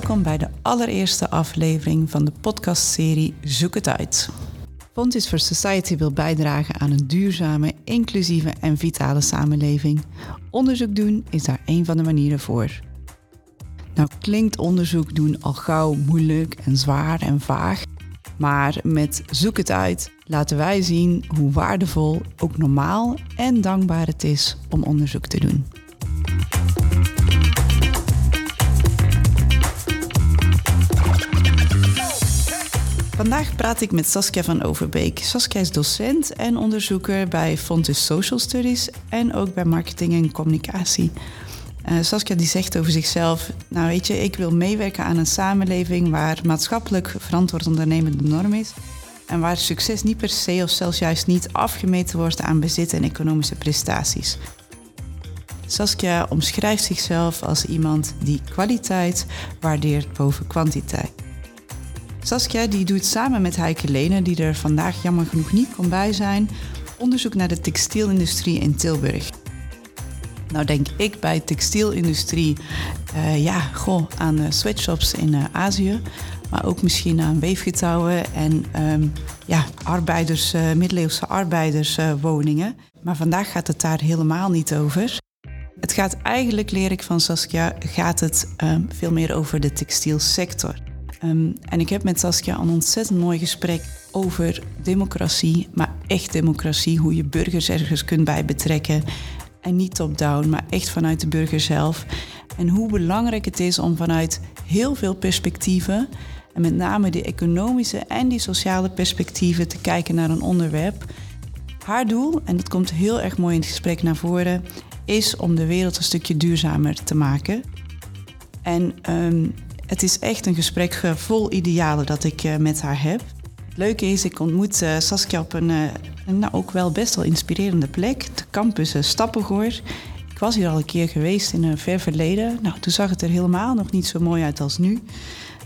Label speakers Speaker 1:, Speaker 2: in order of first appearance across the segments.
Speaker 1: Welkom bij de allereerste aflevering van de podcastserie Zoek het uit. Fontis for Society wil bijdragen aan een duurzame, inclusieve en vitale samenleving. Onderzoek doen is daar een van de manieren voor. Nou klinkt onderzoek doen al gauw moeilijk en zwaar en vaag, maar met Zoek het uit laten wij zien hoe waardevol, ook normaal en dankbaar het is om onderzoek te doen. Vandaag praat ik met Saskia van Overbeek. Saskia is docent en onderzoeker bij Fontus Social Studies en ook bij marketing en communicatie. Uh, Saskia die zegt over zichzelf, nou weet je, ik wil meewerken aan een samenleving waar maatschappelijk verantwoord ondernemen de norm is en waar succes niet per se of zelfs juist niet afgemeten wordt aan bezit en economische prestaties. Saskia omschrijft zichzelf als iemand die kwaliteit waardeert boven kwantiteit. Saskia die doet samen met Heike Lene, die er vandaag jammer genoeg niet kon bij zijn, onderzoek naar de textielindustrie in Tilburg. Nou denk ik bij textielindustrie uh, ja, goh, aan uh, sweatshops in uh, Azië. Maar ook misschien aan weefgetouwen en um, ja, arbeiders, middeleeuwse arbeiderswoningen. maar vandaag gaat het daar helemaal niet over. Het gaat eigenlijk, leer ik van Saskia, gaat het um, veel meer over de textielsector. Um, en ik heb met Saskia een ontzettend mooi gesprek over democratie, maar echt democratie, hoe je burgers ergens kunt bij betrekken. En niet top-down, maar echt vanuit de burger zelf. En hoe belangrijk het is om vanuit heel veel perspectieven, en met name die economische en die sociale perspectieven, te kijken naar een onderwerp. Haar doel, en dat komt heel erg mooi in het gesprek naar voren, is om de wereld een stukje duurzamer te maken. En um, het is echt een gesprek vol idealen dat ik uh, met haar heb. Het leuke is, ik ontmoet uh, Saskia op een, een nou, ook wel best wel inspirerende plek. De campus Stappengoor. Ik was hier al een keer geweest in een ver verleden. Nou, toen zag het er helemaal nog niet zo mooi uit als nu.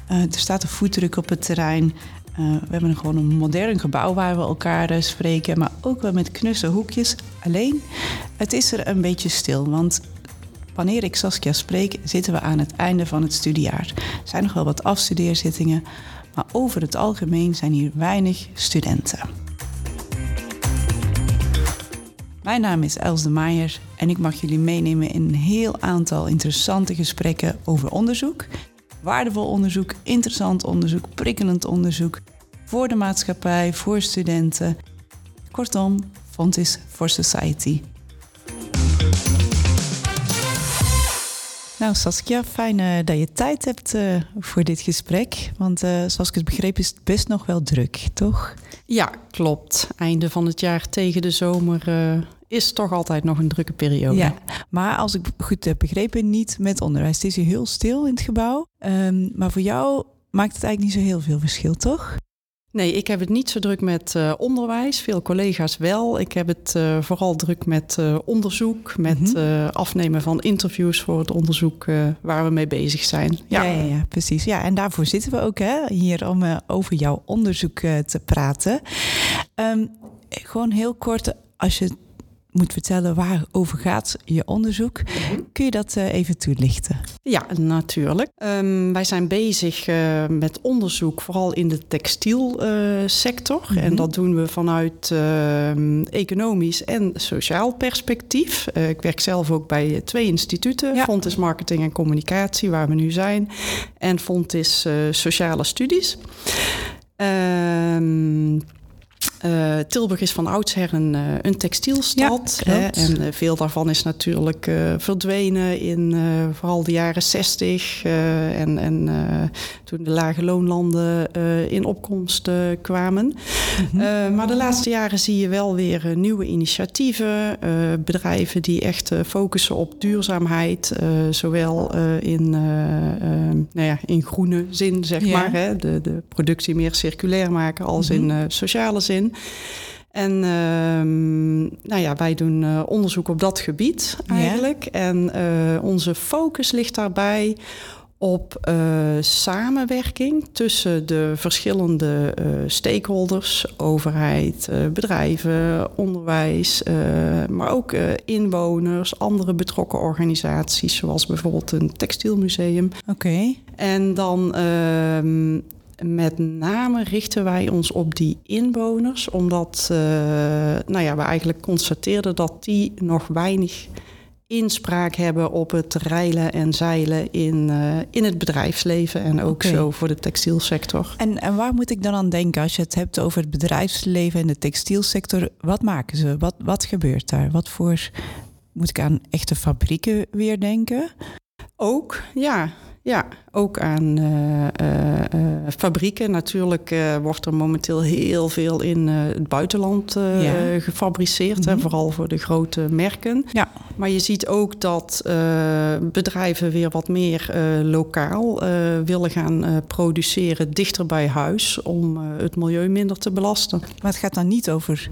Speaker 1: er staat een voetdruk op het terrein. we hebben gewoon een modern gebouw waar we elkaar spreken, maar ook wel met knusse hoekjes. Alleen, het is er een beetje stil, want Wanneer ik Saskia spreek, zitten we aan het einde van het studiejaar. Er zijn nog wel wat afstudeerzittingen, maar over het algemeen zijn hier weinig studenten. Mijn naam is Els de Maier en ik mag jullie meenemen in een heel aantal interessante gesprekken over onderzoek. Waardevol onderzoek, interessant onderzoek, prikkelend onderzoek voor de maatschappij, voor studenten. Kortom, Fontis for Society. Nou, Saskia, fijn uh, dat je tijd hebt uh, voor dit gesprek. Want uh, zoals ik het begreep, is het best nog wel druk, toch?
Speaker 2: Ja, klopt. Einde van het jaar tegen de zomer is toch altijd nog een drukke periode.
Speaker 1: Ja, maar als ik goed heb begrepen, niet met onderwijs. Het is hier heel stil in het gebouw. Um, maar voor jou maakt het eigenlijk niet zo heel veel verschil, toch?
Speaker 2: Nee, ik heb het niet zo druk met uh, onderwijs. Veel collega's wel. Ik heb het uh, vooral druk met uh, onderzoek, met mm -hmm. afnemen van interviews voor het onderzoek waar we mee bezig zijn.
Speaker 1: Ja. Ja, ja, ja, precies. Ja, en daarvoor zitten we ook hè, hier om over jouw onderzoek te praten. Um, gewoon heel kort, als je moet vertellen waarover gaat je onderzoek. Mhm. Kun je dat uh, even toelichten?
Speaker 2: Ja, natuurlijk. Um, wij zijn bezig uh, met onderzoek vooral in de textielsector. Uh, mm -hmm. En dat doen we vanuit ehm, economisch en sociaal perspectief. Eh, ik werk zelf ook bij twee instituten. Ja. Fontis Marketing en Communicatie, waar we nu zijn. En Fontis Sociale Studies. Um, uh, Tilburg is van oudsher een, uh, een textielstad. Ja, hè, en uh, veel daarvan is natuurlijk verdwenen in vooral de jaren 60. en en toen de lage loonlanden in opkomst kwamen. Mm -hmm. maar de laatste jaren zie je wel weer nieuwe initiatieven. bedrijven die echt focussen op duurzaamheid. zowel in, nou ja, in groene zin, zeg ja. maar. Hè, de, de productie meer circulair maken als mm -hmm. in sociale zin. En uh, nou ja, wij doen uh, onderzoek op dat gebied eigenlijk. Ja. En uh, onze focus ligt daarbij op uh, samenwerking tussen de verschillende stakeholders, overheid, bedrijven, onderwijs, maar ook inwoners, andere betrokken organisaties, zoals bijvoorbeeld een textielmuseum.
Speaker 1: Oké. Okay.
Speaker 2: En dan ehm, met name richten wij ons op die inwoners, omdat nou ja, we eigenlijk constateerden dat die nog weinig inspraak hebben op het reilen en zeilen in, uh, in het bedrijfsleven en ook zo voor de textielsector.
Speaker 1: En, en waar moet ik dan aan denken als je het hebt over het bedrijfsleven en de textielsector? Wat maken ze? Wat, wat gebeurt daar? Wat voor. Moet ik aan echte fabrieken weer denken?
Speaker 2: Ook, ja. Ja, ook aan uh, uh, fabrieken. Natuurlijk wordt er momenteel heel veel in het buitenland ja. gefabriceerd, mm -hmm. vooral voor de grote merken.
Speaker 1: Ja.
Speaker 2: Maar je ziet ook dat bedrijven weer wat meer lokaal willen gaan produceren dichter bij huis om het milieu minder te belasten.
Speaker 1: Maar het gaat dan niet over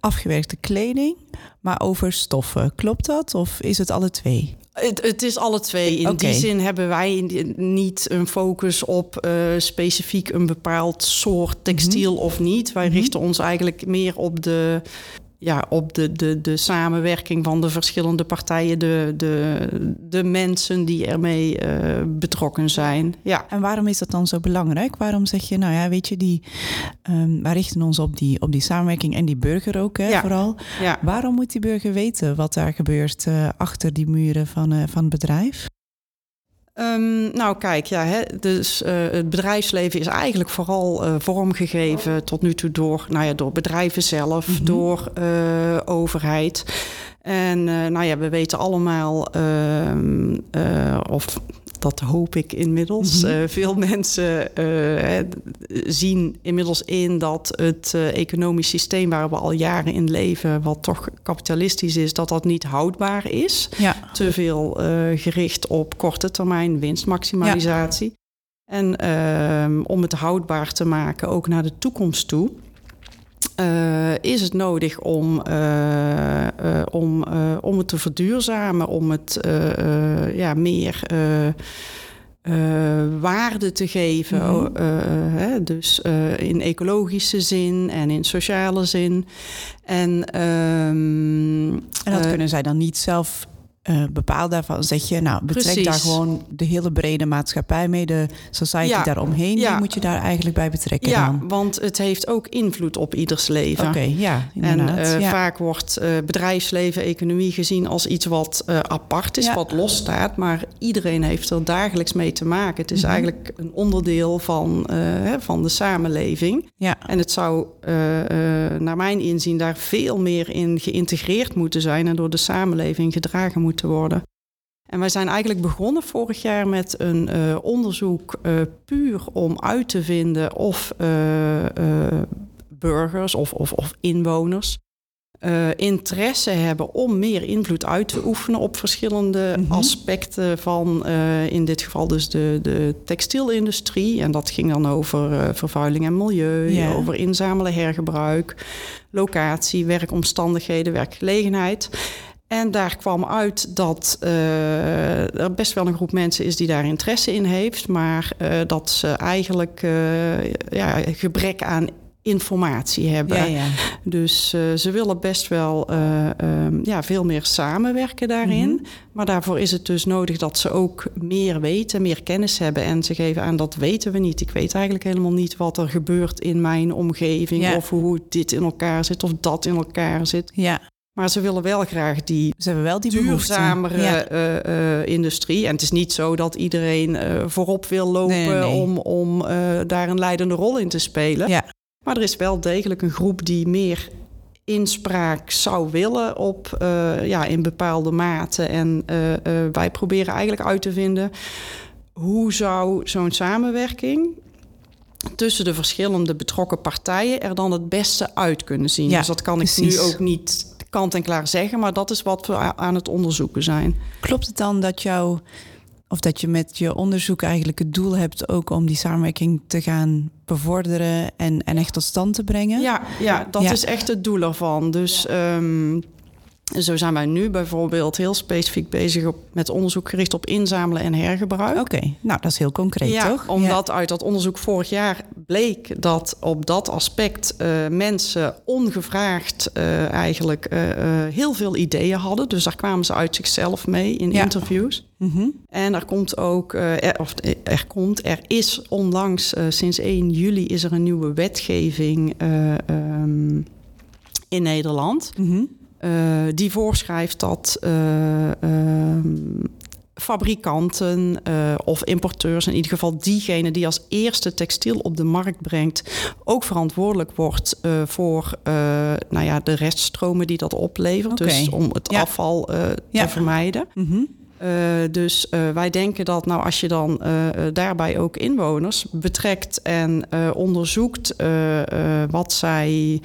Speaker 1: afgewerkte kleding, maar over stoffen. Klopt dat of is het alle twee?
Speaker 2: Het, het, is alle twee. In die zin hebben wij niet een focus op uh, specifiek een bepaald soort textiel mm -hmm. of niet. Wij mm -hmm. richten ons eigenlijk meer op de ja, op de, de, de samenwerking van de verschillende partijen, de, de, de mensen die ermee uh, betrokken zijn. Ja.
Speaker 1: En waarom is dat dan zo belangrijk? Waarom zeg je, nou ja, weet je, die, um, wij richten ons op die, op die samenwerking en die burger ook, hè,
Speaker 2: ja.
Speaker 1: vooral.
Speaker 2: Ja.
Speaker 1: Waarom moet die burger weten wat daar gebeurt uh, achter die muren van, uh, van het bedrijf?
Speaker 2: Um, nou, kijk, ja, hè, dus uh, het bedrijfsleven is eigenlijk vooral uh, vormgegeven tot nu toe door, nou ja, door bedrijven zelf, mm -hmm. door uh, overheid. En nou ja, we weten allemaal, of dat hoop ik inmiddels. Mm -hmm. uh, veel mensen uh, zien inmiddels in dat het economisch systeem waar we al jaren in leven, wat toch kapitalistisch is, dat dat niet houdbaar is.
Speaker 1: Ja.
Speaker 2: Te veel gericht op korte termijn winstmaximalisatie. Ja. En ehm, om het houdbaar te maken, ook naar de toekomst toe. Uh, is het nodig om, uh, uh, om, om het te verduurzamen, om het ja, meer waarde te geven. Mm -hmm. hè, dus in ecologische zin en in sociale zin. En, um,
Speaker 1: en dat kunnen zij dan niet zelf uh, bepaal daarvan zeg je, nou, betrek Precies. daar gewoon de hele brede maatschappij mee, de society ja. daaromheen, ja. die moet je daar eigenlijk bij betrekken.
Speaker 2: Ja,
Speaker 1: dan.
Speaker 2: want het heeft ook invloed op ieders leven.
Speaker 1: Oké, okay, ja,
Speaker 2: En uh, ja. vaak wordt uh, bedrijfsleven, economie gezien als iets wat apart is, wat losstaat, maar iedereen heeft er dagelijks mee te maken. Het is mm -hmm. eigenlijk een onderdeel van, van de samenleving.
Speaker 1: Ja.
Speaker 2: En het zou, naar mijn inzien, daar veel meer in geïntegreerd moeten zijn en door de samenleving gedragen moeten te worden. En wij zijn eigenlijk begonnen vorig jaar met een uh, onderzoek uh, puur om uit te vinden of uh, burgers of, of, of inwoners interesse hebben om meer invloed uit te oefenen op verschillende mm -hmm. aspecten van, in dit geval dus de, de textielindustrie. En dat ging dan over vervuiling en milieu, over inzamelen, hergebruik, locatie, werkomstandigheden, werkgelegenheid. En daar kwam uit dat uh, er best wel een groep mensen is die daar interesse in heeft, maar uh, dat ze eigenlijk uh, ja, gebrek aan informatie hebben.
Speaker 1: Ja, ja.
Speaker 2: Dus ze willen best wel um, ja, veel meer samenwerken daarin. Mm -hmm. Maar daarvoor is het dus nodig dat ze ook meer weten, meer kennis hebben. En ze geven aan dat weten we niet. Ik weet eigenlijk helemaal niet wat er gebeurt in mijn omgeving.
Speaker 1: Ja.
Speaker 2: Of hoe dit in elkaar zit of dat in elkaar zit.
Speaker 1: Ja.
Speaker 2: Maar ze willen wel graag die,
Speaker 1: ze hebben wel die
Speaker 2: duurzamere
Speaker 1: ja.
Speaker 2: uh, uh, industrie. En het is niet zo dat iedereen uh, voorop wil lopen
Speaker 1: nee, nee.
Speaker 2: om, om daar een leidende rol in te spelen.
Speaker 1: Ja.
Speaker 2: Maar er is wel degelijk een groep die meer inspraak zou willen op, ja, in bepaalde mate. En wij proberen eigenlijk uit te vinden hoe zou zo'n samenwerking tussen de verschillende betrokken partijen er dan het beste uit kunnen zien.
Speaker 1: Ja,
Speaker 2: dus dat kan ik nu ook niet kant en klaar zeggen, maar dat is wat we aan het onderzoeken zijn.
Speaker 1: Klopt het dan dat jou of dat je met je onderzoek eigenlijk het doel hebt ook om die samenwerking te gaan bevorderen en, en echt tot stand te brengen?
Speaker 2: Ja, ja dat ja. is echt het doel ervan. Dus um, Zo zijn wij nu bijvoorbeeld heel specifiek bezig op, met onderzoek gericht op inzamelen en hergebruik.
Speaker 1: Oké, nou dat is heel concreet,
Speaker 2: ja,
Speaker 1: toch?
Speaker 2: Omdat uit dat onderzoek vorig jaar bleek dat op dat aspect uh, mensen ongevraagd uh, eigenlijk uh, heel veel ideeën hadden. Dus daar kwamen ze uit zichzelf mee in interviews. Mm -hmm. En er komt ook, er, of er komt, er is onlangs sinds 1 juli is er een nieuwe wetgeving um, in Nederland. Mm -hmm. Uh, die voorschrijft dat uh, uh, fabrikanten of importeurs, in ieder geval diegene die als eerste textiel op de markt brengt, ook verantwoordelijk wordt voor nou ja, de reststromen die dat oplevert. Okay. Dus om het ja. afval te vermijden. Mm -hmm. Uh, dus wij denken dat nou als je dan daarbij ook inwoners betrekt en onderzoekt wat zij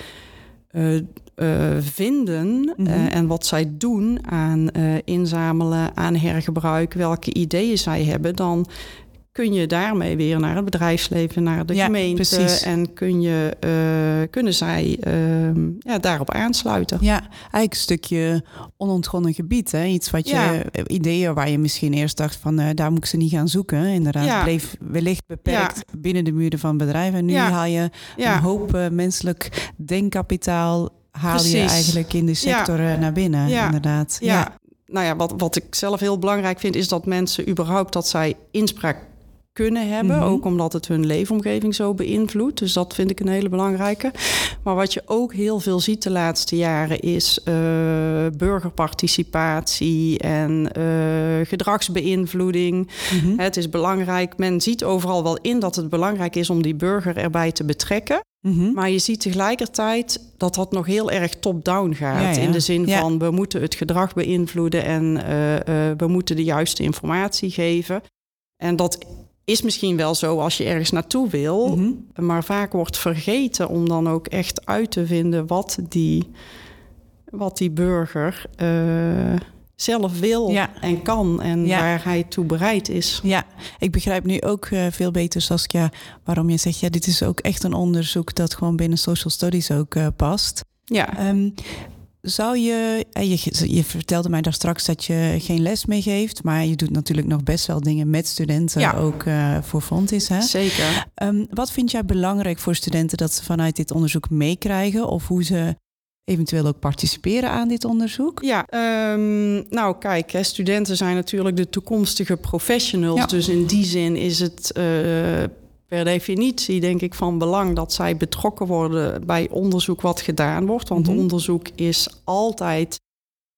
Speaker 2: vinden mm -hmm. uh, en wat zij doen aan uh, inzamelen, aan hergebruik, welke ideeën zij hebben, dan kun je daarmee weer naar het bedrijfsleven, naar de ja, gemeente. Precies. En kun je, uh, kunnen zij uh, ja, daarop aansluiten.
Speaker 1: Ja, eigenlijk een stukje onontgonnen gebied. Hè? Iets wat je, ja. ideeën waar je misschien eerst dacht van uh, daar moet ik ze niet gaan zoeken. Inderdaad, ja. bleef wellicht beperkt binnen de muren van bedrijven. En nu haal je een hoop menselijk denkkapitaal haal Precies. je eigenlijk in de sector ja. naar binnen, ja. inderdaad.
Speaker 2: Ja. ja. Nou ja, wat, wat ik zelf heel belangrijk vind, is dat mensen überhaupt dat zij inspraak kunnen hebben. Mm -hmm. Ook omdat het hun leefomgeving zo beïnvloedt. Dus dat vind ik een hele belangrijke. Maar wat je ook heel veel ziet de laatste jaren is uh, burgerparticipatie en uh, gedragsbeïnvloeding. Mm -hmm. Het is belangrijk. Men ziet overal wel in dat het belangrijk is om die burger erbij te betrekken. Mm -hmm. Maar je ziet tegelijkertijd dat dat nog heel erg top-down gaat. Ja, ja. In de zin ja. van we moeten het gedrag beïnvloeden en uh, we moeten de juiste informatie geven. En dat is misschien wel zo als je ergens naartoe wil, mm -hmm. maar vaak wordt vergeten om dan ook echt uit te vinden wat die, wat die burger uh, zelf wil ja. en kan en ja. waar hij toe bereid is.
Speaker 1: Ja, ik begrijp nu ook uh, veel beter, Saskia, waarom je zegt, ja, dit is ook echt een onderzoek dat gewoon binnen social studies ook uh, past.
Speaker 2: Ja.
Speaker 1: Um, zou je, je, je vertelde mij daar straks dat je geen les meer geeft, maar je doet natuurlijk nog best wel dingen met studenten, ja. ook uh, voor Fontis. Hè?
Speaker 2: Zeker.
Speaker 1: Um, wat vind jij belangrijk voor studenten dat ze vanuit dit onderzoek meekrijgen of hoe ze eventueel ook participeren aan dit onderzoek?
Speaker 2: Ja, um, nou kijk, hè, studenten zijn natuurlijk de toekomstige professionals. Ja. Dus in die zin is het uh, per definitie, denk ik, van belang dat zij betrokken worden bij onderzoek wat gedaan wordt. Want mm -hmm. onderzoek is altijd.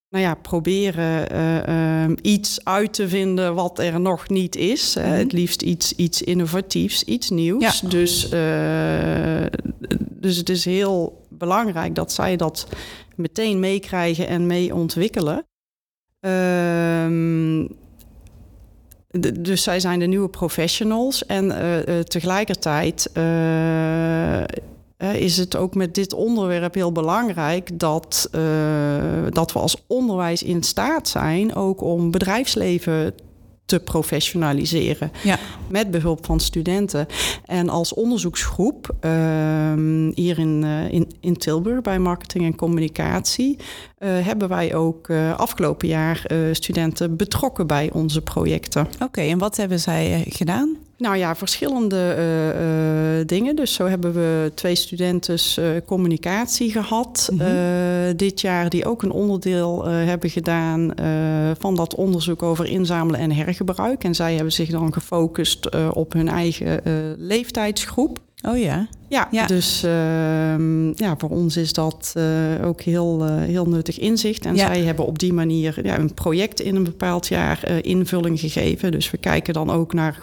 Speaker 2: Nou ja, proberen uh, uh, iets uit te vinden wat er nog niet is. Mm -hmm. het liefst iets, iets innovatiefs, iets nieuws. Ja. Dus, dus het is heel belangrijk dat zij dat meteen meekrijgen en mee ontwikkelen. De, dus zij zijn de nieuwe professionals. En uh, uh, tegelijkertijd uh, is het ook met dit onderwerp heel belangrijk dat, dat we als onderwijs in staat zijn ook om bedrijfsleven te professionaliseren.
Speaker 1: Ja.
Speaker 2: Met behulp van studenten. En als onderzoeksgroep uh, hier in, uh, in, in Tilburg bij marketing en communicatie uh, hebben wij ook uh, afgelopen jaar studenten betrokken bij onze projecten.
Speaker 1: Oké, okay, en wat hebben zij gedaan?
Speaker 2: Nou ja, verschillende uh, uh, dingen. Dus zo hebben we twee studenten uh, communicatie gehad mm -hmm. dit jaar, die ook een onderdeel hebben gedaan van dat onderzoek over inzamelen en hergebruik. En zij hebben zich dan gefocust op hun eigen leeftijdsgroep.
Speaker 1: Oh ja.
Speaker 2: Ja, ja. dus uh, ja, voor ons is dat uh, ook heel, uh, heel nuttig inzicht. En ja. zij hebben op die manier ja, een project in een bepaald jaar invulling gegeven. Dus we kijken dan ook naar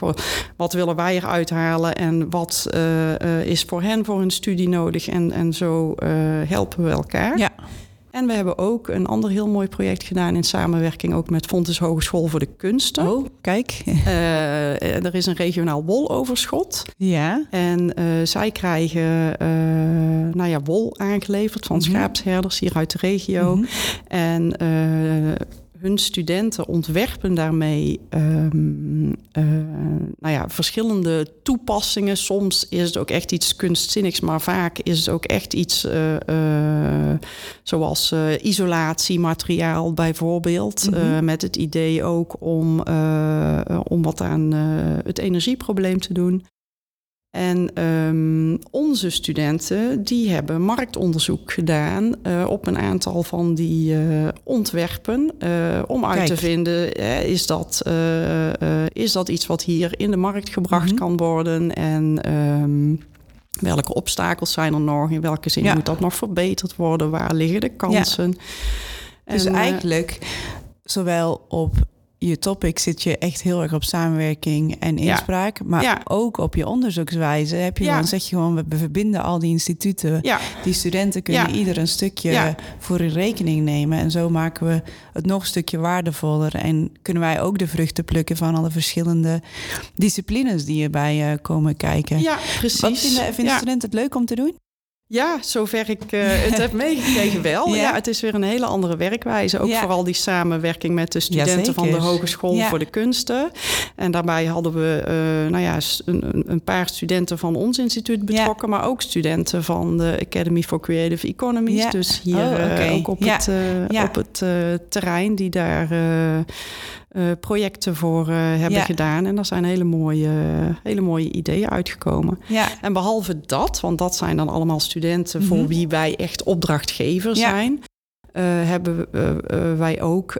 Speaker 2: wat willen wij eruit halen en wat is voor hen voor hun studie nodig. En, en zo helpen we elkaar.
Speaker 1: Ja.
Speaker 2: En we hebben ook een ander heel mooi project gedaan in samenwerking ook met Fontes Hogeschool voor de Kunsten.
Speaker 1: Oh, kijk.
Speaker 2: Uh, er is een regionaal woloverschot.
Speaker 1: Ja.
Speaker 2: En uh, zij krijgen uh, nou ja, wol aangeleverd van mm -hmm. schaapsherders hier uit de regio. Mm -hmm. En hun studenten ontwerpen daarmee um, uh, nou ja, verschillende toepassingen. Soms is het ook echt iets kunstzinnigs, maar vaak is het ook echt iets uh, uh, Zoals isolatiemateriaal bijvoorbeeld. Mhm. met het idee ook om, om wat aan het energieprobleem te doen. En um, onze studenten die hebben marktonderzoek gedaan uh, op een aantal van die uh, ontwerpen. Uh, om uit Kijk. te vinden, is, dat, is dat iets wat hier in de markt gebracht mm -hmm. kan worden? En um, welke obstakels zijn er nog? In welke zin ja. moet dat nog verbeterd worden? Waar liggen de kansen?
Speaker 1: Ja. Dus en, eigenlijk zowel op je topic zit je echt heel erg op samenwerking en inspraak. Maar ook op je onderzoekswijze heb je dan zeg je gewoon, we verbinden al die instituten. Die studenten kunnen ieder een stukje voor in rekening nemen. En zo maken we het nog een stukje waardevoller. En kunnen wij ook de vruchten plukken van alle verschillende disciplines die erbij uh, komen kijken.
Speaker 2: Ja, precies.
Speaker 1: Wat vinden, vinden studenten het leuk om te doen?
Speaker 2: Ja, zover ik uh, het heb meegekregen wel. Ja. het is weer een hele andere werkwijze. Ook vooral die samenwerking met de studenten van de Hogeschool voor de Kunsten. En daarbij hadden we uh, nou ja, een, een, paar studenten van ons instituut betrokken, maar ook studenten van de Academy for Creative Economies. Dus hier oh, okay. uh, ook op het, op het terrein die daar uh, projecten voor uh, hebben gedaan. En daar zijn hele mooie, hele mooie ideeën uitgekomen.
Speaker 1: Ja.
Speaker 2: En behalve dat, want dat zijn dan allemaal studenten voor mhm. wie wij echt opdrachtgever zijn, uh, hebben wij ook.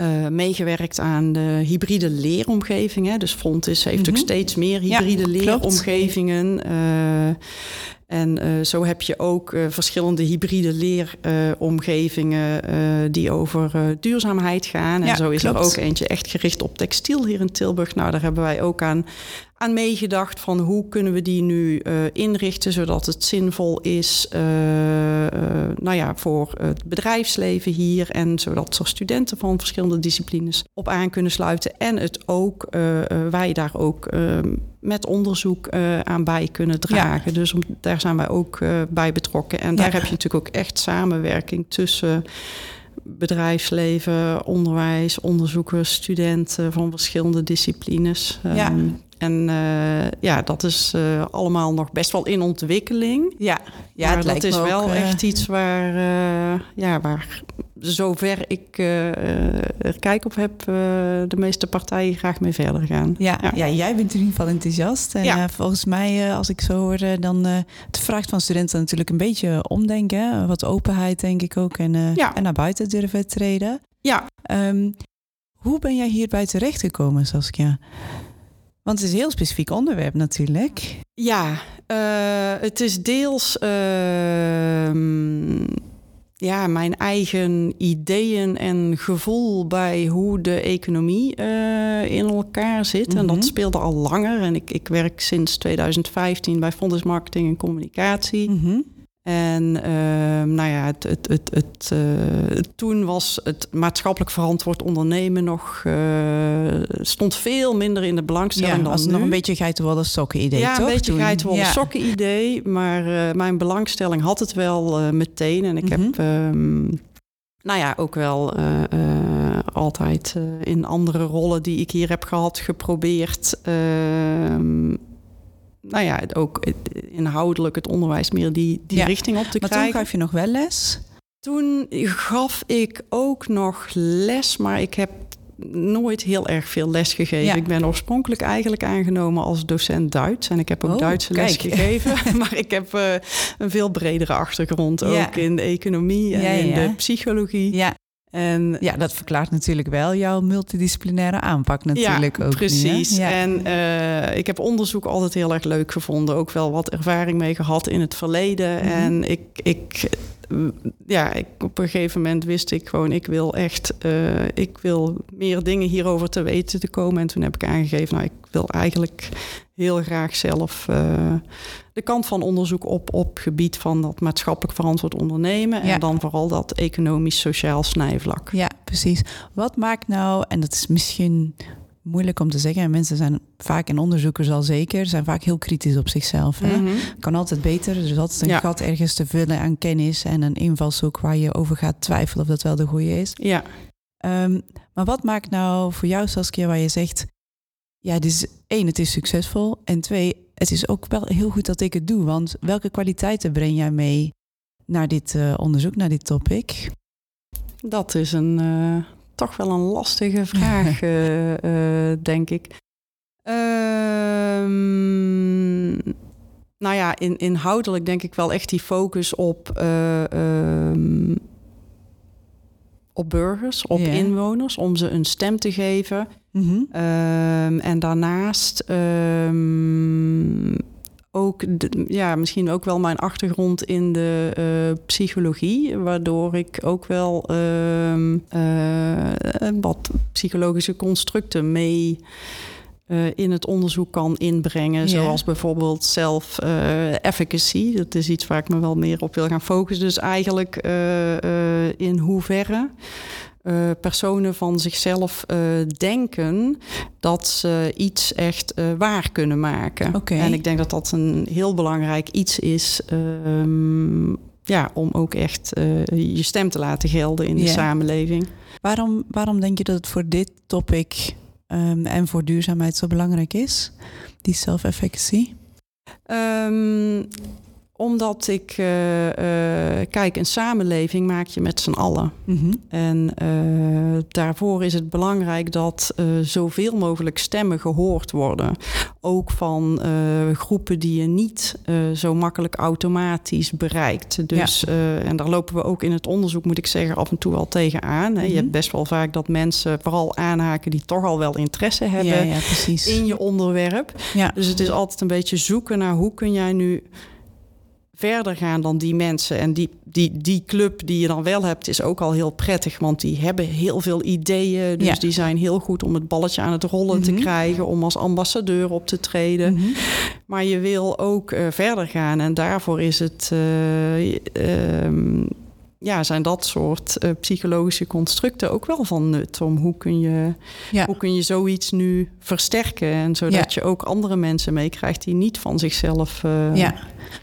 Speaker 2: Uh, meegewerkt aan de hybride leeromgevingen. Dus Fontis heeft mm ook steeds meer hybride ja, leeromgevingen. En uh, zo heb je ook verschillende hybride leeromgevingen die over duurzaamheid gaan. En ja, zo is klopt. er ook eentje echt gericht op textiel hier in Tilburg. Nou, daar hebben wij ook aan aan meegedacht van hoe kunnen we die nu uh, inrichten zodat het zinvol is uh, uh, nou ja, voor het bedrijfsleven hier en zodat er studenten van verschillende disciplines op aan kunnen sluiten en het ook wij daar ook met onderzoek aan bij kunnen dragen. Ja. Dus om, daar zijn wij ook bij betrokken en daar heb je natuurlijk ook echt samenwerking tussen bedrijfsleven, onderwijs, onderzoekers, studenten van verschillende disciplines.
Speaker 1: Ja. Um,
Speaker 2: en uh, ja, dat is uh, allemaal nog best wel in ontwikkeling.
Speaker 1: Ja,
Speaker 2: ja maar dat is wel ook, echt iets waar, uh, ja, waar zover ik er kijk op heb, de meeste partijen graag mee verder gaan.
Speaker 1: Ja, ja. ja jij bent in ieder geval enthousiast. En ja. volgens mij, als ik zo hoorde, dan het vraagt van studenten natuurlijk een beetje omdenken. Wat openheid, denk ik ook. En, ja. en naar buiten durven treden.
Speaker 2: Ja.
Speaker 1: Um, hoe ben jij hierbij terechtgekomen, Saskia? Want het is een heel specifiek onderwerp natuurlijk.
Speaker 2: Ja, uh, het is deels uh, ja, mijn eigen ideeën en gevoel bij hoe de economie uh, in elkaar zit. Mm -hmm. En dat mhm. speelde al langer. En ik, ik werk sinds 2015 bij Fonds Marketing en Communicatie. Mm -hmm. En uh, nou ja, het, het, het, het uh, toen was het maatschappelijk verantwoord ondernemen nog uh, stond veel minder in de belangstelling ja, dan was
Speaker 1: nu. nog een beetje geitenwolle sokken idee,
Speaker 2: ja,
Speaker 1: toch?
Speaker 2: een beetje geitenwolle ja. sokken idee, maar mijn belangstelling had het wel meteen. En ik mm -hmm. heb um, nou ja, ook wel uh, uh, altijd uh, in andere rollen die ik hier heb gehad geprobeerd ehm, nou ja, ook inhoudelijk het onderwijs meer die, die richting op te
Speaker 1: maar
Speaker 2: krijgen.
Speaker 1: Maar toen gaf je nog wel les?
Speaker 2: Toen gaf ik ook nog les, maar ik heb nooit heel erg veel les gegeven. Ja. Ik ben oorspronkelijk eigenlijk aangenomen als docent Duits. En ik heb ook oh, Duitse les gegeven. maar ik heb uh, een veel bredere achtergrond. Ja. Ook in de economie en in de psychologie.
Speaker 1: Ja. En ja, dat verklaart natuurlijk wel jouw multidisciplinaire aanpak natuurlijk ja, ook.
Speaker 2: Precies. Ja. En uh, ik heb onderzoek altijd heel erg leuk gevonden. Ook wel wat ervaring mee gehad in het verleden. Mm -hmm. En ik, ik ja, ik, op een gegeven moment wist ik gewoon, ik wil echt, uh, ik wil meer dingen hierover te weten te komen. En toen heb ik aangegeven, nou, ik wil eigenlijk heel graag zelf uh, de kant van onderzoek op op gebied van dat maatschappelijk verantwoord ondernemen. Ja. En dan vooral dat economisch-sociaal snijvlak.
Speaker 1: Ja, precies. Wat maakt nou, en dat is misschien moeilijk om te zeggen. Mensen zijn vaak, en onderzoekers al zeker, zijn vaak heel kritisch op zichzelf. Hè? Mm-hmm. Kan altijd beter. Er is altijd een ja. gat ergens te vullen aan kennis en een invalshoek waar je over gaat twijfelen of dat wel de goede is.
Speaker 2: Ja.
Speaker 1: Um, maar wat maakt nou voor jou, Saskia, waar je zegt, ja, dit is één, het is succesvol. En twee, het is ook wel heel goed dat ik het doe. Want welke kwaliteiten breng jij mee naar dit uh, onderzoek, naar dit topic?
Speaker 2: Dat is een, uh, toch wel een lastige vraag, uh, denk ik. Ehm, nou ja, in, inhoudelijk denk ik wel echt die focus op, um, op burgers, op yeah. inwoners, om ze een stem te geven. Mm -hmm. um, en daarnaast ook, de, ja, misschien ook wel mijn achtergrond in de uh, psychologie, waardoor ik ook wel uh, uh, wat psychologische constructen mee uh, in het onderzoek kan inbrengen. Yeah. Zoals bijvoorbeeld self-efficacy. dat is iets waar ik me wel meer op wil gaan focussen. Dus eigenlijk in hoeverre uh, personen van zichzelf uh, denken dat ze iets echt uh, waar kunnen maken.
Speaker 1: Okay.
Speaker 2: En ik denk dat dat een heel belangrijk iets is. Um, ja, om ook echt je stem te laten gelden in de yeah. samenleving.
Speaker 1: Waarom, waarom denk je dat het voor dit topic um, en voor duurzaamheid zo belangrijk is, die self-efficacy?
Speaker 2: Um, omdat ik, uh, uh, kijk, een samenleving maak je met z'n allen. Mm -hmm. En uh, daarvoor is het belangrijk dat zoveel mogelijk stemmen gehoord worden. Ook van groepen die je niet zo makkelijk automatisch bereikt. Dus, ja. en daar lopen we ook in het onderzoek, moet ik zeggen, af en toe wel tegenaan. Mm -hmm. Je hebt best wel vaak dat mensen vooral aanhaken die toch al wel interesse hebben
Speaker 1: ja, ja,
Speaker 2: in je onderwerp. Dus het is altijd een beetje zoeken naar hoe kun jij nu verder gaan dan die mensen. En die, die, die club die je dan wel hebt, is ook al heel prettig. Want die hebben heel veel ideeën. Dus ja. die zijn heel goed om het balletje aan het rollen mm -hmm. te krijgen. Om als ambassadeur op te treden. Mm -hmm. Maar je wil ook uh, verder gaan. En daarvoor is het. Uh, uh, ja, zijn dat soort uh, psychologische constructen ook wel van nut. Om hoe kun je, ja. hoe kun je zoiets nu versterken. En zodat ja. je ook andere mensen meekrijgt die niet van zichzelf. Uh,
Speaker 1: ja,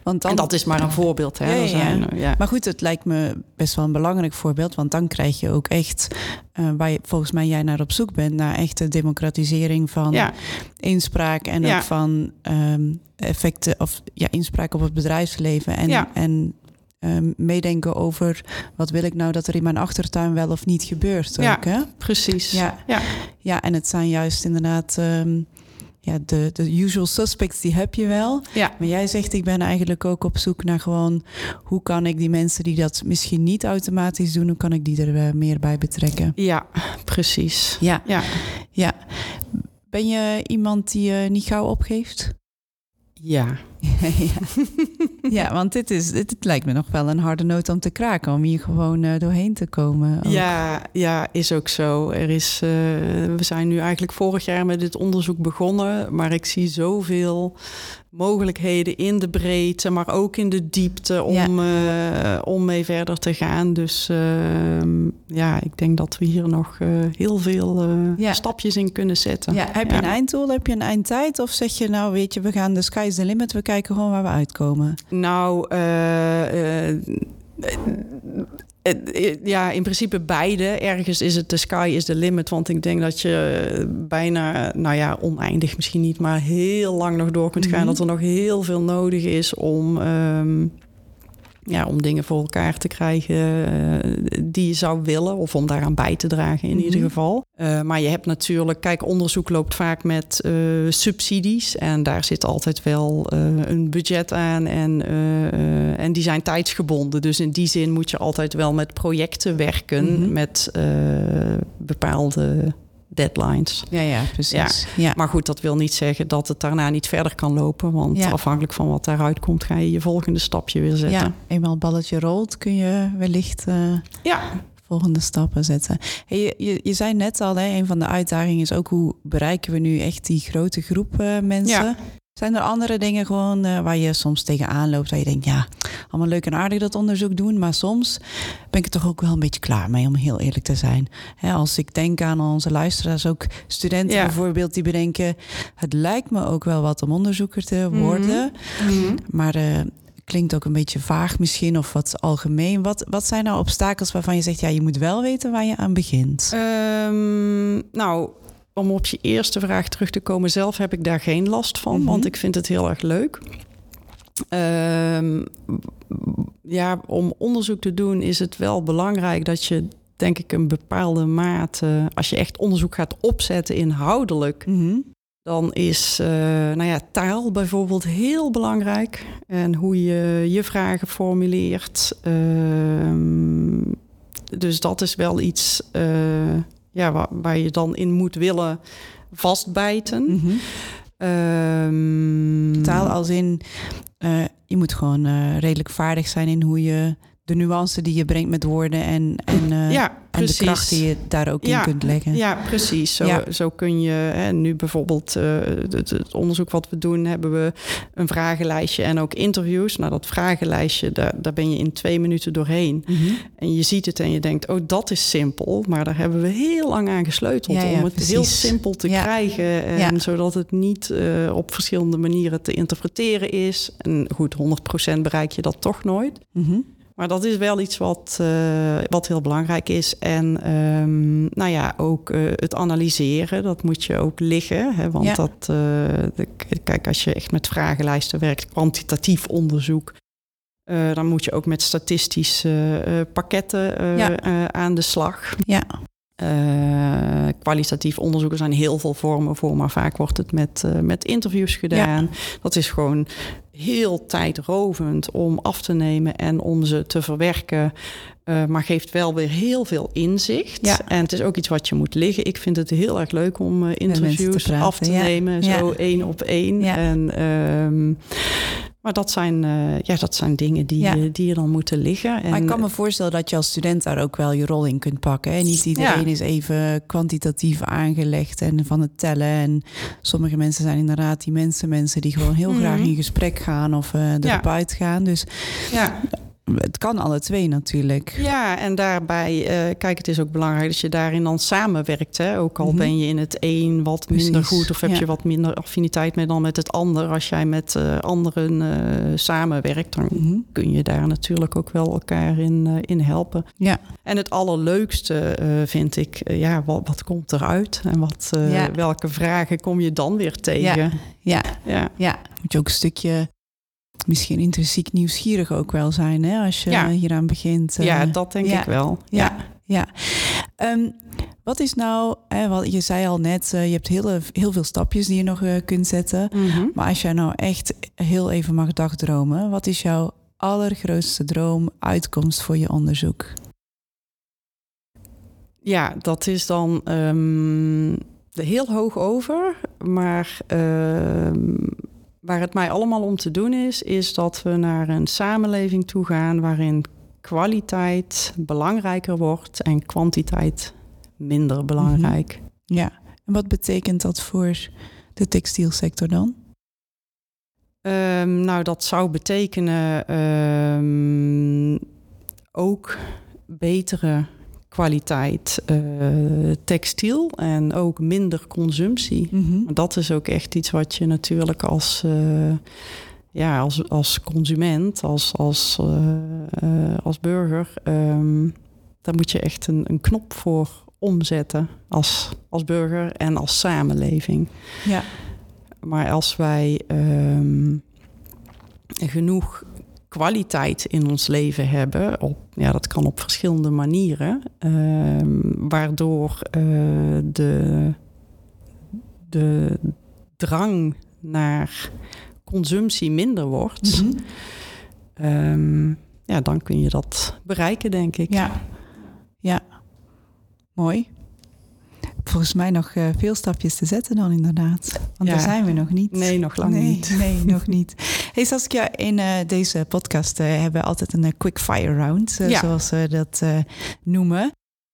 Speaker 1: want dan,
Speaker 2: en dat is maar een voorbeeld. Hè?
Speaker 1: Ja,
Speaker 2: zijn,
Speaker 1: ja. Maar goed, het lijkt me best wel een belangrijk voorbeeld. Want dan krijg je ook echt, uh, waar je, volgens mij jij naar op zoek bent, naar echte democratisering van inspraak en ook van um, effecten of ja, inspraak op het bedrijfsleven. En, en um, meedenken over wat wil ik nou dat er in mijn achtertuin wel of niet gebeurt.
Speaker 2: Ja,
Speaker 1: ook, hè?
Speaker 2: precies.
Speaker 1: Ja. Ja. ja, en het zijn juist inderdaad um, ja, de, de usual suspects, die heb je wel.
Speaker 2: Ja.
Speaker 1: Maar jij zegt, ik ben eigenlijk ook op zoek naar gewoon... hoe kan ik die mensen die dat misschien niet automatisch doen... hoe kan ik die er uh, meer bij betrekken?
Speaker 2: Ja, precies.
Speaker 1: Ja.
Speaker 2: ja.
Speaker 1: ja. Ben je iemand die uh, niet gauw opgeeft?
Speaker 2: Ja.
Speaker 1: Ja. ja, want dit, is, dit, dit, lijkt me nog wel een harde noot om te kraken, om hier gewoon uh, doorheen te komen.
Speaker 2: Ook. Ja, ja, is ook zo. Er is, uh, we zijn nu eigenlijk vorig jaar met dit onderzoek begonnen, maar ik zie zoveel mogelijkheden in de breedte, maar ook in de diepte om, ja. uh, om mee verder te gaan. Dus ja, ik denk dat we hier nog heel veel ja. stapjes in kunnen zetten.
Speaker 1: Ja, heb je een einddoel? Heb je een eindtijd? Of zeg je nou, weet je, we gaan de sky's the limit, we kijken gewoon waar we uitkomen?
Speaker 2: Nou, uh, uh, ja, in principe beide. Ergens is het de sky is the limit. Want ik denk dat je bijna, nou ja, oneindig misschien niet, maar heel lang nog door kunt gaan. Mm -hmm. Dat er nog heel veel nodig is om. Um, ja, om dingen voor elkaar te krijgen uh, die je zou willen. Of om daaraan bij te dragen in mm -hmm. ieder geval. Uh, maar je hebt natuurlijk, kijk, onderzoek loopt vaak met uh, subsidies. En daar zit altijd wel een budget aan. En, en die zijn tijdsgebonden. Dus in die zin moet je altijd wel met projecten werken. Mm -hmm. Met bepaalde deadlines.
Speaker 1: Ja, ja, precies. Ja.
Speaker 2: ja. Maar goed, dat wil niet zeggen dat het daarna niet verder kan lopen. Want ja. afhankelijk van wat daaruit komt, ga je je volgende stapje weer zetten.
Speaker 1: Ja, eenmaal het balletje rolt, kun je wellicht uh,
Speaker 2: ja.
Speaker 1: volgende stappen zetten. Hey, je, je, je zei net al, hè, een van de uitdagingen is ook hoe bereiken we nu echt die grote groep uh, mensen. Zijn er andere dingen gewoon uh, waar je soms tegenaan loopt, waar je denkt, ja, allemaal leuk en aardig dat onderzoek doen, maar soms ben ik er toch ook wel een beetje klaar mee, om heel eerlijk te zijn. Hè, als ik denk aan onze luisteraars, ook studenten ja. bijvoorbeeld, die bedenken, het lijkt me ook wel wat om onderzoeker te worden,
Speaker 2: mm -hmm.
Speaker 1: maar uh, klinkt ook een beetje vaag misschien of wat algemeen. Wat, wat zijn nou obstakels waarvan je zegt, ja, je moet wel weten waar je aan begint?
Speaker 2: Um, nou, om op je eerste vraag terug te komen, zelf heb ik daar geen last van, mm -hmm. want ik vind het heel erg leuk. Ehm, ja, om onderzoek te doen is het wel belangrijk dat je, denk ik, een bepaalde mate, als je echt onderzoek gaat opzetten inhoudelijk,
Speaker 1: Mhm.
Speaker 2: dan is eh, nou ja, taal bijvoorbeeld heel belangrijk. En hoe je je vragen formuleert. Ehm, dus dat is wel iets eh, ja, waar, waar je dan in moet willen vastbijten.
Speaker 1: Mhm.
Speaker 2: Ehm,
Speaker 1: Taal als in, eh, je moet gewoon eh, redelijk vaardig zijn in hoe je de nuance die je brengt met woorden en, en, eh,
Speaker 2: ja,
Speaker 1: en de kracht die je daar ook
Speaker 2: Ja,
Speaker 1: in kunt leggen.
Speaker 2: Ja, precies. Zo,
Speaker 1: Ja.
Speaker 2: zo kun je hè, nu bijvoorbeeld eh, het, het onderzoek wat we doen, hebben we een vragenlijstje en ook interviews. Nou, dat vragenlijstje, daar, daar ben je in twee minuten doorheen.
Speaker 1: Mhm.
Speaker 2: En je ziet het en je denkt, oh, dat is simpel. Maar daar hebben we heel lang aan gesleuteld om het
Speaker 1: precies.
Speaker 2: heel simpel te krijgen. En zodat het niet eh, op verschillende manieren te interpreteren is. En goed, 100% bereik je dat toch nooit.
Speaker 1: Mhm.
Speaker 2: Maar dat is wel iets wat, eh, wat heel belangrijk is. En ehm, nou ja, ook eh, het analyseren, dat moet je ook liggen. Hè? Want
Speaker 1: Ja.
Speaker 2: dat, eh, de- kijk, als je echt met vragenlijsten werkt, kwantitatief onderzoek. dan moet je ook met statistische pakketten
Speaker 1: Ja.
Speaker 2: aan de slag.
Speaker 1: Ja,
Speaker 2: Eh, kwalitatief onderzoek, er zijn heel veel vormen voor, maar vaak wordt het met, eh, met interviews gedaan. Dat is gewoon heel tijdrovend om af te nemen en om ze te verwerken. eh, maar geeft wel weer heel veel inzicht.
Speaker 1: Ja.
Speaker 2: En het is ook iets wat je moet liggen. Ik vind het heel erg leuk om
Speaker 1: te
Speaker 2: interviews
Speaker 1: praten,
Speaker 2: af te
Speaker 1: ja.
Speaker 2: nemen, zo één op één.
Speaker 1: Ja.
Speaker 2: En, ehm, maar dat zijn, eh, ja, dat zijn dingen die,
Speaker 1: Ja.
Speaker 2: die je dan moeten liggen. En,
Speaker 1: maar ik kan me voorstellen dat je als student daar ook wel je rol in kunt pakken. Hè? Niet iedereen
Speaker 2: Ja.
Speaker 1: is even kwantitatief aangelegd en van het tellen. En sommige mensen zijn inderdaad die mensen, mensen die gewoon heel
Speaker 2: Mhm.
Speaker 1: graag in gesprek gaan of eh erop
Speaker 2: Ja.
Speaker 1: uitgaan. Dus
Speaker 2: ja.
Speaker 1: Het kan alle twee natuurlijk.
Speaker 2: Ja, en daarbij, eh, kijk, het is ook belangrijk dat je daarin dan samenwerkt. Hè? Ook al
Speaker 1: Mhm.
Speaker 2: ben je in het een wat minder goed of heb
Speaker 1: ja.
Speaker 2: je wat minder affiniteit met dan met het ander. Als jij met eh, anderen eh, samenwerkt, dan
Speaker 1: Mhm.
Speaker 2: kun je daar natuurlijk ook wel elkaar in, in helpen.
Speaker 1: Ja.
Speaker 2: En het allerleukste vind ik, ja, wat, wat komt eruit? En wat,
Speaker 1: Ja.
Speaker 2: welke vragen kom je dan weer tegen?
Speaker 1: Ja. Ja,
Speaker 2: ja.
Speaker 1: ja. Moet je ook een stukje misschien intrinsiek nieuwsgierig ook wel zijn hè? als je
Speaker 2: Ja.
Speaker 1: hieraan begint. eh.
Speaker 2: Ja, dat denk
Speaker 1: ja.
Speaker 2: ik wel.
Speaker 1: Ja, ja. Ehm, wat is nou, hè, wat, je zei al net, eh, je hebt heel, heel veel stapjes die je nog eh, kunt zetten.
Speaker 2: Mhm.
Speaker 1: Maar als jij nou echt heel even mag dagdromen, wat is jouw allergrootste droom, uitkomst voor je onderzoek?
Speaker 2: Ja, dat is dan ehm, heel hoog over. Maar ehm, waar het mij allemaal om te doen is, is dat we naar een samenleving toe gaan waarin kwaliteit belangrijker wordt en kwantiteit minder belangrijk.
Speaker 1: Ja, en wat betekent dat voor de textielsector dan?
Speaker 2: Ehm, nou, dat zou betekenen ehm, ook betere kwaliteit eh, textiel en ook minder consumptie. Maar dat is ook echt iets wat je natuurlijk als, eh, ja, als, als consument, als, als, eh, als burger, ehm, daar moet je echt een, een knop voor omzetten als, als burger en als samenleving.
Speaker 1: Ja,
Speaker 2: Maar als wij ehm, genoeg kwaliteit in ons leven hebben, op, ja, dat kan op verschillende manieren, ehm, waardoor eh, de, de drang naar consumptie minder wordt,
Speaker 1: Mhm.
Speaker 2: ehm, ja, dan kun je dat bereiken, denk ik.
Speaker 1: ja, ja. Mooi. Volgens mij nog eh, veel stapjes te zetten dan inderdaad. Want
Speaker 2: Ja.
Speaker 1: daar zijn we nog niet.
Speaker 2: Nee, nog lang
Speaker 1: nee,
Speaker 2: niet.
Speaker 1: Nee, nog niet. Hey Saskia, in eh, deze podcast eh, hebben we altijd een eh, quick fire round,
Speaker 2: Ja.
Speaker 1: zoals we dat noemen.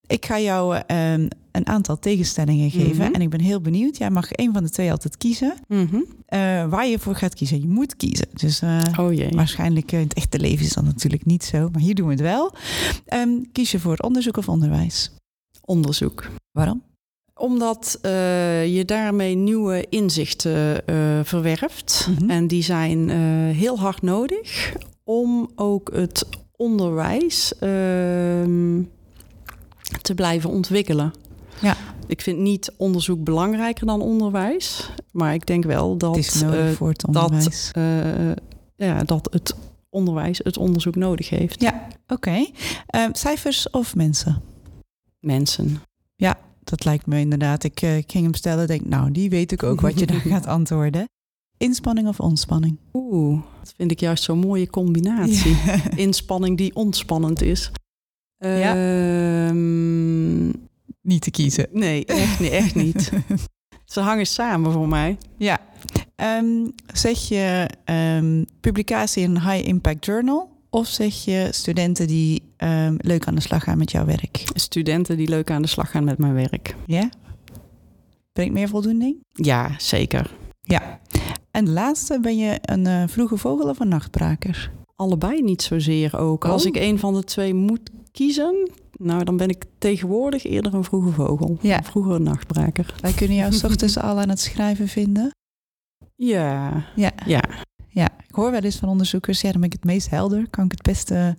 Speaker 1: Ik ga jou eh, ehm, een aantal tegenstellingen geven
Speaker 2: Mhm.
Speaker 1: en ik ben heel benieuwd. Jij mag één van de twee altijd kiezen.
Speaker 2: Mhm.
Speaker 1: waar je voor gaat kiezen. Je moet kiezen. Dus
Speaker 2: Oh jee.
Speaker 1: waarschijnlijk in het echte leven is dat natuurlijk niet zo, maar hier doen we het wel. Ehm, kies je voor onderzoek of onderwijs?
Speaker 2: Onderzoek.
Speaker 1: Waarom?
Speaker 2: Omdat eh, je daarmee nieuwe inzichten eh, verwerft.
Speaker 1: Mhm.
Speaker 2: En die zijn eh, heel hard nodig om ook het onderwijs ehm, te blijven ontwikkelen.
Speaker 1: Ja.
Speaker 2: Ik vind niet onderzoek belangrijker dan onderwijs. Maar ik denk wel dat,
Speaker 1: het is nodig voor het
Speaker 2: dat
Speaker 1: onderwijs.
Speaker 2: eh, ja, dat het onderwijs het onderzoek nodig heeft.
Speaker 1: Ja, oké. Cijfers of mensen?
Speaker 2: Mensen.
Speaker 1: Ja, dat lijkt me inderdaad. Ik, uh, ging hem stellen, denk, nou, die weet ik ook wat je daar gaat antwoorden. Inspanning of ontspanning?
Speaker 2: Oeh, dat vind ik juist zo'n mooie combinatie. Inspanning die ontspannend is.
Speaker 1: Ja.
Speaker 2: Ehm,
Speaker 1: niet te kiezen.
Speaker 2: Nee, echt, nee, echt niet. Ze hangen samen voor mij.
Speaker 1: Ja. Ehm, zeg je um, publicatie in een high impact journal of zeg je studenten die um, leuk aan de slag gaan met jouw werk?
Speaker 2: Studenten die leuk aan de slag gaan met mijn werk.
Speaker 1: Ja? Brengt meer voldoening?
Speaker 2: Ja, zeker.
Speaker 1: Ja. En de laatste, ben je een uh, vroege vogel of een nachtbraker?
Speaker 2: Allebei niet zozeer ook.
Speaker 1: Oh.
Speaker 2: Als ik een van de twee moet kiezen, nou dan ben ik tegenwoordig eerder een vroege vogel.
Speaker 1: Ja.
Speaker 2: Een vroege nachtbraker.
Speaker 1: Wij kunnen jou s ochtends al aan het schrijven vinden.
Speaker 2: Ja.
Speaker 1: Ja.
Speaker 2: Ja.
Speaker 1: Ja, ik hoor wel eens van onderzoekers, ja, dan ben ik het meest helder. Kan ik het beste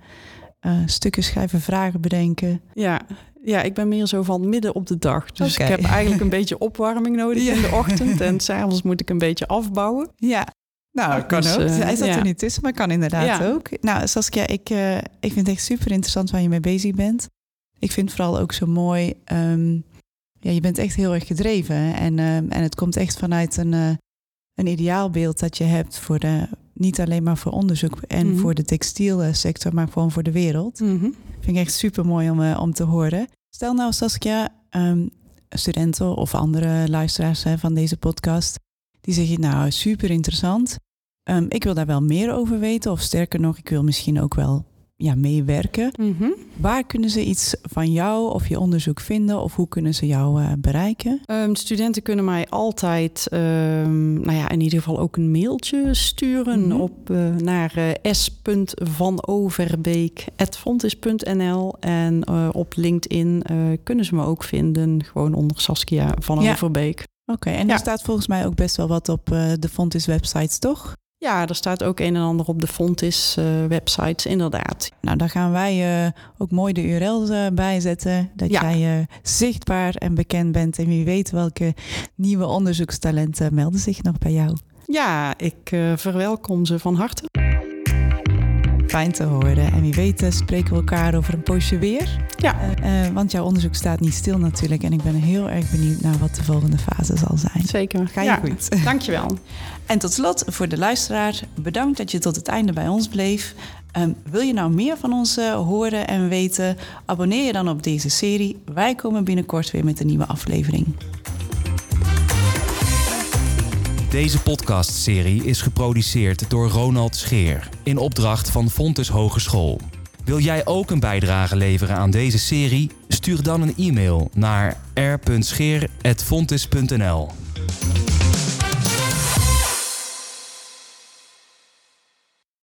Speaker 1: uh, stukken schrijven, vragen bedenken.
Speaker 2: Ja. ja, ik ben meer zo van midden op de dag. Dus ik heb eigenlijk een beetje opwarming nodig in de ochtend. En s'avonds moet ik een beetje afbouwen.
Speaker 1: Ja, nou, dat kan
Speaker 2: Dus,
Speaker 1: ook.
Speaker 2: eh,
Speaker 1: Hij zat
Speaker 2: ja.
Speaker 1: er niet tussen, maar kan inderdaad
Speaker 2: Ja.
Speaker 1: ook. Nou, Saskia, ik, eh, ik vind het echt super interessant waar je mee bezig bent. Ik vind het vooral ook zo mooi. ehm, ja, je bent echt heel erg gedreven. En, ehm, en het komt echt vanuit een, eh, een ideaalbeeld dat je hebt voor de, niet alleen maar voor onderzoek en
Speaker 2: Mhm.
Speaker 1: voor de textielsector, maar gewoon voor de wereld.
Speaker 2: Mhm.
Speaker 1: Vind ik echt super mooi om, eh, om te horen. Stel nou, Saskia, ehm, studenten of andere luisteraars hè, van deze podcast, die zeggen, nou, super interessant. Ehm, ik wil daar wel meer over weten, of sterker nog, ik wil misschien ook wel ja, meewerken.
Speaker 2: Mhm.
Speaker 1: Waar kunnen ze iets van jou of je onderzoek vinden, of hoe kunnen ze jou eh, bereiken?
Speaker 2: Ehm, studenten kunnen mij altijd, ehm, nou ja, in ieder geval ook een mailtje sturen
Speaker 1: Mhm.
Speaker 2: op, eh, naar eh, s.vanoverbeek.fontis.nl en op LinkedIn kunnen ze me ook vinden, gewoon onder Saskia van
Speaker 1: Ja.
Speaker 2: Overbeek.
Speaker 1: Oké, en
Speaker 2: Ja.
Speaker 1: er staat volgens mij ook best wel wat op de Fontis websites, toch?
Speaker 2: Ja, er staat ook een en ander op de Fontis eh, websites, inderdaad.
Speaker 1: Nou, daar gaan wij eh, ook mooi de URL uh, bij zetten. Dat
Speaker 2: Ja.
Speaker 1: jij uh, zichtbaar en bekend bent. En wie weet welke nieuwe onderzoekstalenten melden zich nog bij jou.
Speaker 2: Ja, ik eh, verwelkom ze van harte.
Speaker 1: Fijn te horen. En wie weet uh, spreken we elkaar over een poosje weer.
Speaker 2: Ja.
Speaker 1: Uh, want jouw onderzoek staat niet stil natuurlijk. En ik ben heel erg benieuwd naar wat de volgende fase zal zijn.
Speaker 2: Zeker.
Speaker 1: Ga je
Speaker 2: ja.
Speaker 1: goed.
Speaker 2: Dankjewel.
Speaker 1: En tot slot, voor de luisteraar, bedankt dat je tot het einde bij ons bleef. Um, wil je nou meer van ons uh, horen en weten? Abonneer je dan op deze serie. Wij komen binnenkort weer met een nieuwe aflevering.
Speaker 3: Deze podcastserie is geproduceerd door Ronald Scheer in opdracht van Fontes Hogeschool. Wil jij ook een bijdrage leveren aan deze serie? Stuur dan een e-mail naar r.scheer.fontes.nl.